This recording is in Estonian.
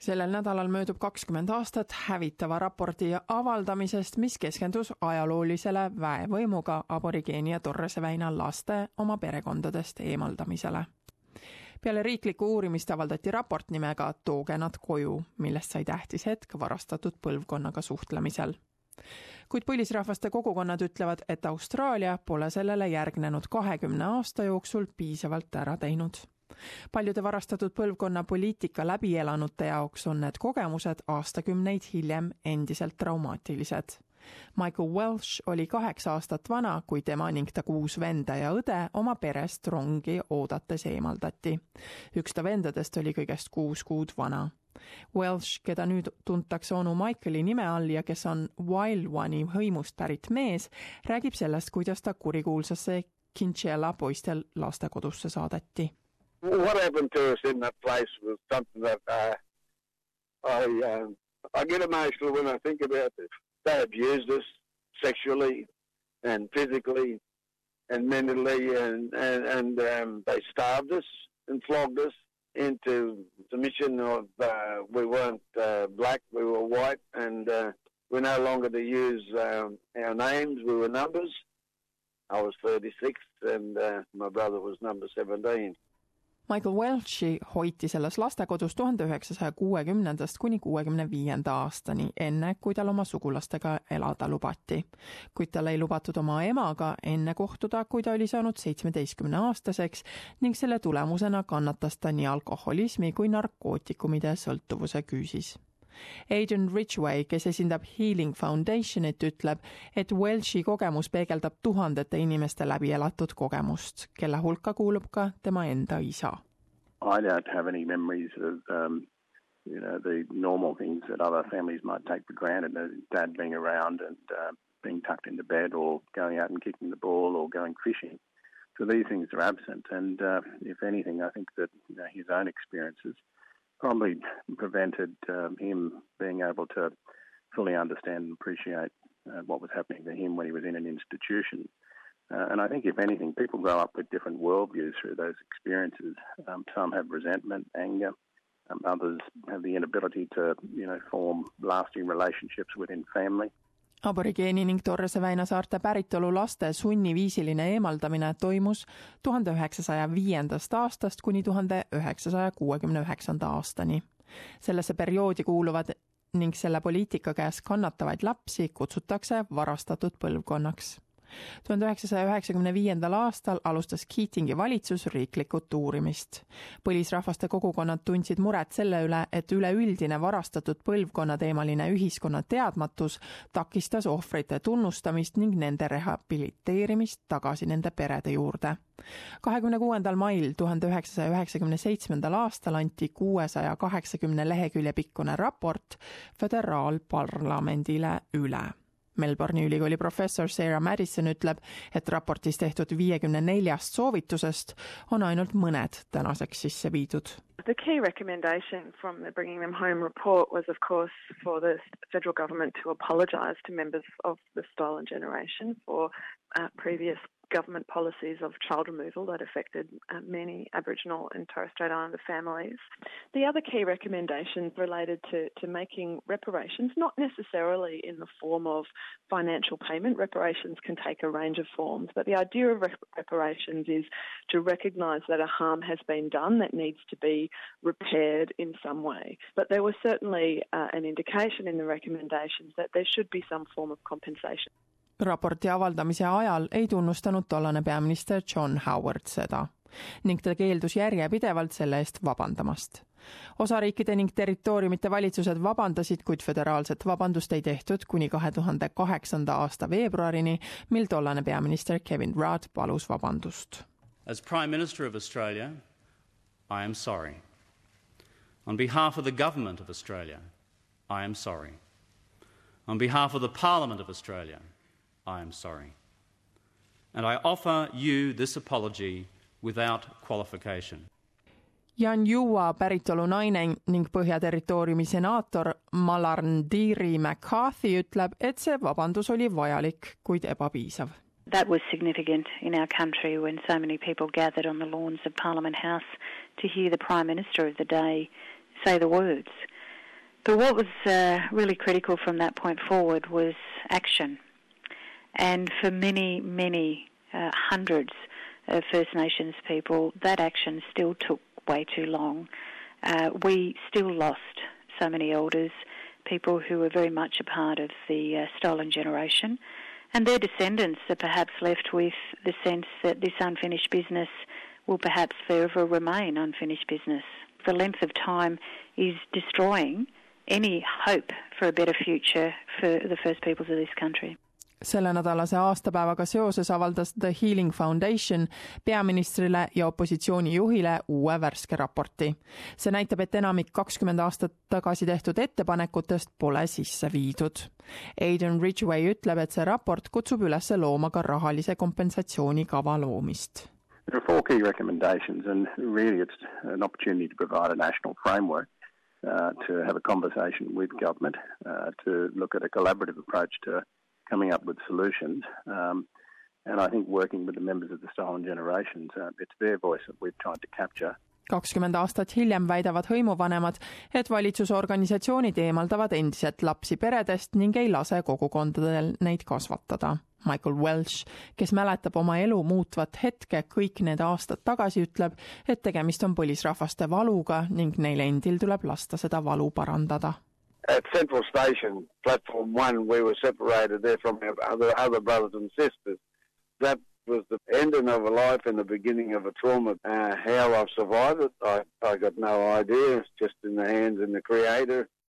sellel nädalal möödub kakskümmend aastat hävitava raporti avaldamisest, mis keskendus ajaloolisele väevõimuga aborigeeni ja Torrese väina laste oma perekondadest eemaldamisele. peale riiklikku uurimist avaldati raport nimega Tooge nad koju, millest sai tähtis hetk varastatud põlvkonnaga suhtlemisel kuid põlisrahvaste kogukonnad ütlevad, et Austraalia pole sellele järgnenud kahekümne aasta jooksul piisavalt ära teinud paljude varastatud põlvkonna poliitika läbielanute jaoks on need kogemused aastakümneid hiljem endiselt traumaatilised. Michael Welsh oli kaheksa aastat vana, kui tema ning ta kuus venda ja õde oma perest rongi oodates eemaldati. üks ta vendadest oli kõigest kuus kuud vana. Welsh, keda nüüd tuntakse onu Michaeli nime all ja kes on Wild One'i hõimust pärit mees, räägib sellest, kuidas ta kurikuulsasse Kinchella poistel lastekodusse saadeti what happened to us in that place was something that uh, I uh, I get emotional when I think about it. They abused us sexually and physically and mentally, and and, and um, they starved us and flogged us into submission of uh, we weren't uh, black, we were white, and uh, we're no longer to use um, our names. We were numbers. I was 36, and my brother was number 17. Michael Welchi hoiti selles lastekodus tuhande üheksasaja kuuekümnendast kuni kuuekümne viienda aastani, enne kui tal oma sugulastega elada lubati. kuid tal ei lubatud oma emaga enne kohtuda, kui ta oli saanud seitsmeteistkümneaastaseks ning selle tulemusena kannatas ta nii alkoholismi kui narkootikumide sõltuvuse küüsis Adrian Ridgway, kes esindab Healing Foundationit, ütleb, et Welshi kogemus peegeldab tuhandete inimeste läbi elatud kogemust, kelle hulka kuulub ka tema enda isa. I don't have any memories of um, you know the normal things that other families might take for granted, dad being around and uh, being tucked into bed or going out and kicking the ball or going fishing. So these things are absent, and uh, if anything, I think that you know, his own experiences probably prevented um, him being able to fully understand and appreciate uh, what was happening to him when he was in an institution. Uh, and I think, if anything, people grow up with different worldviews through those experiences. Um, some have resentment, anger. Um, others have the inability to, you know, form lasting relationships within family. Aborigeeni ning Torrese väina saarte päritolu laste sunniviisiline eemaldamine toimus tuhande üheksasaja viiendast aastast kuni tuhande üheksasaja kuuekümne üheksanda aastani. sellesse perioodi kuuluvad ning selle poliitika käes kannatavaid lapsi kutsutakse varastatud põlvkonnaks tuhande üheksasaja üheksakümne viiendal aastal alustas Keatingi valitsus riiklikut uurimist. põlisrahvaste kogukonnad tundsid muret selle üle, et üleüldine varastatud põlvkonna teemaline ühiskonna teadmatus takistas ohvrite tunnustamist ning nende rehabiliteerimist tagasi nende perede juurde kahekümne kuuendal mail tuhande üheksasaja üheksakümne seitsmendal aastal anti kuuesaja kaheksakümne lehekülje pikkune raport föderaalparlamendile üle Melbourne'i ülikooli professor Sarah Madison ütleb, et raportis tehtud viiekümne neljast soovitusest on ainult mõned tänaseks sisse viidud. The key recommendation from the Bringing Them Home report was, of course, for the federal government to apologise to members of the stolen generation for uh, previous government policies of child removal that affected uh, many Aboriginal and Torres Strait Islander families. The other key recommendations related to, to making reparations, not necessarily in the form of financial payment, reparations can take a range of forms, but the idea of rep- reparations is to recognise that a harm has been done that needs to be repaired in some way. But there was certainly uh, an indication in the recommendations that there should be some form of compensation. Raporti avaldamise ajal ei tunnustanud tollane peaminister John Howard seda ning ta keeldus järjepidevalt selle eest vabandamast. osariikide ning territooriumite valitsused vabandasid, kuid föderaalset vabandust ei tehtud kuni kahe tuhande kaheksanda aasta veebruarini, mil tollane peaminister Kevin Rudd palus vabandust. As Prime Minister of Australia, I am sorry. On behalf of the Government of Australia, I am sorry. On behalf of the Parliament of Australia, I am sorry. And I offer you this apology without qualification. Jan Juua päritolu naine ning Põhja-territooriumi senaator Malarndiri McCarthy ütleb, et see vabandus oli vajalik, kuid ebapiisav. That was significant in our country when so many people gathered on the lawns of Parliament House to hear the Prime Minister of the day say the words. But what was uh, really critical from that point forward was action. And for many, many uh, hundreds of First Nations people, that action still took way too long. Uh, we still lost so many elders, people who were very much a part of the uh, stolen generation. And their descendants are perhaps left with the sense that this unfinished business will perhaps forever remain unfinished business. The length of time is destroying any hope for a better future for the First Peoples of this country. Sellenädalase aastapäevaga seoses avaldas The Healing Foundation peaministrile ja opositsiooni juhile uue värske raporti. see näitab, et enamik kakskümmend aastat tagasi tehtud ettepanekutest pole sisse viidud. Aiden Ridgway ütleb, et see raport kutsub üles looma ka rahalise kompensatsiooni kava loomist. There are four key recommendations and really it's an opportunity to provide a national framework uh, to have a conversation with government, uh, to look at a collaborative approach to coming up with solutions. Um, and I think working with the members of the stolen generations, uh, it's their voice that we've tried to capture. kakskümmend aastat hiljem väidavad hõimuvanemad, et valitsusorganisatsioonid eemaldavad endiselt lapsi peredest ning ei lase kogukondadel neid kasvatada. Michael Welsh, kes mäletab oma elu muutvat hetke kõik need aastad tagasi, ütleb, et tegemist on põlisrahvaste valuga ning neil endil tuleb lasta seda valu parandada at Central Station, platform one, we were separated there from our other, other brothers and sisters. That was the ending of a life and the beginning of a trauma. Uh, how I've survived it, I, I got no idea. It's just in the hands of the Creator.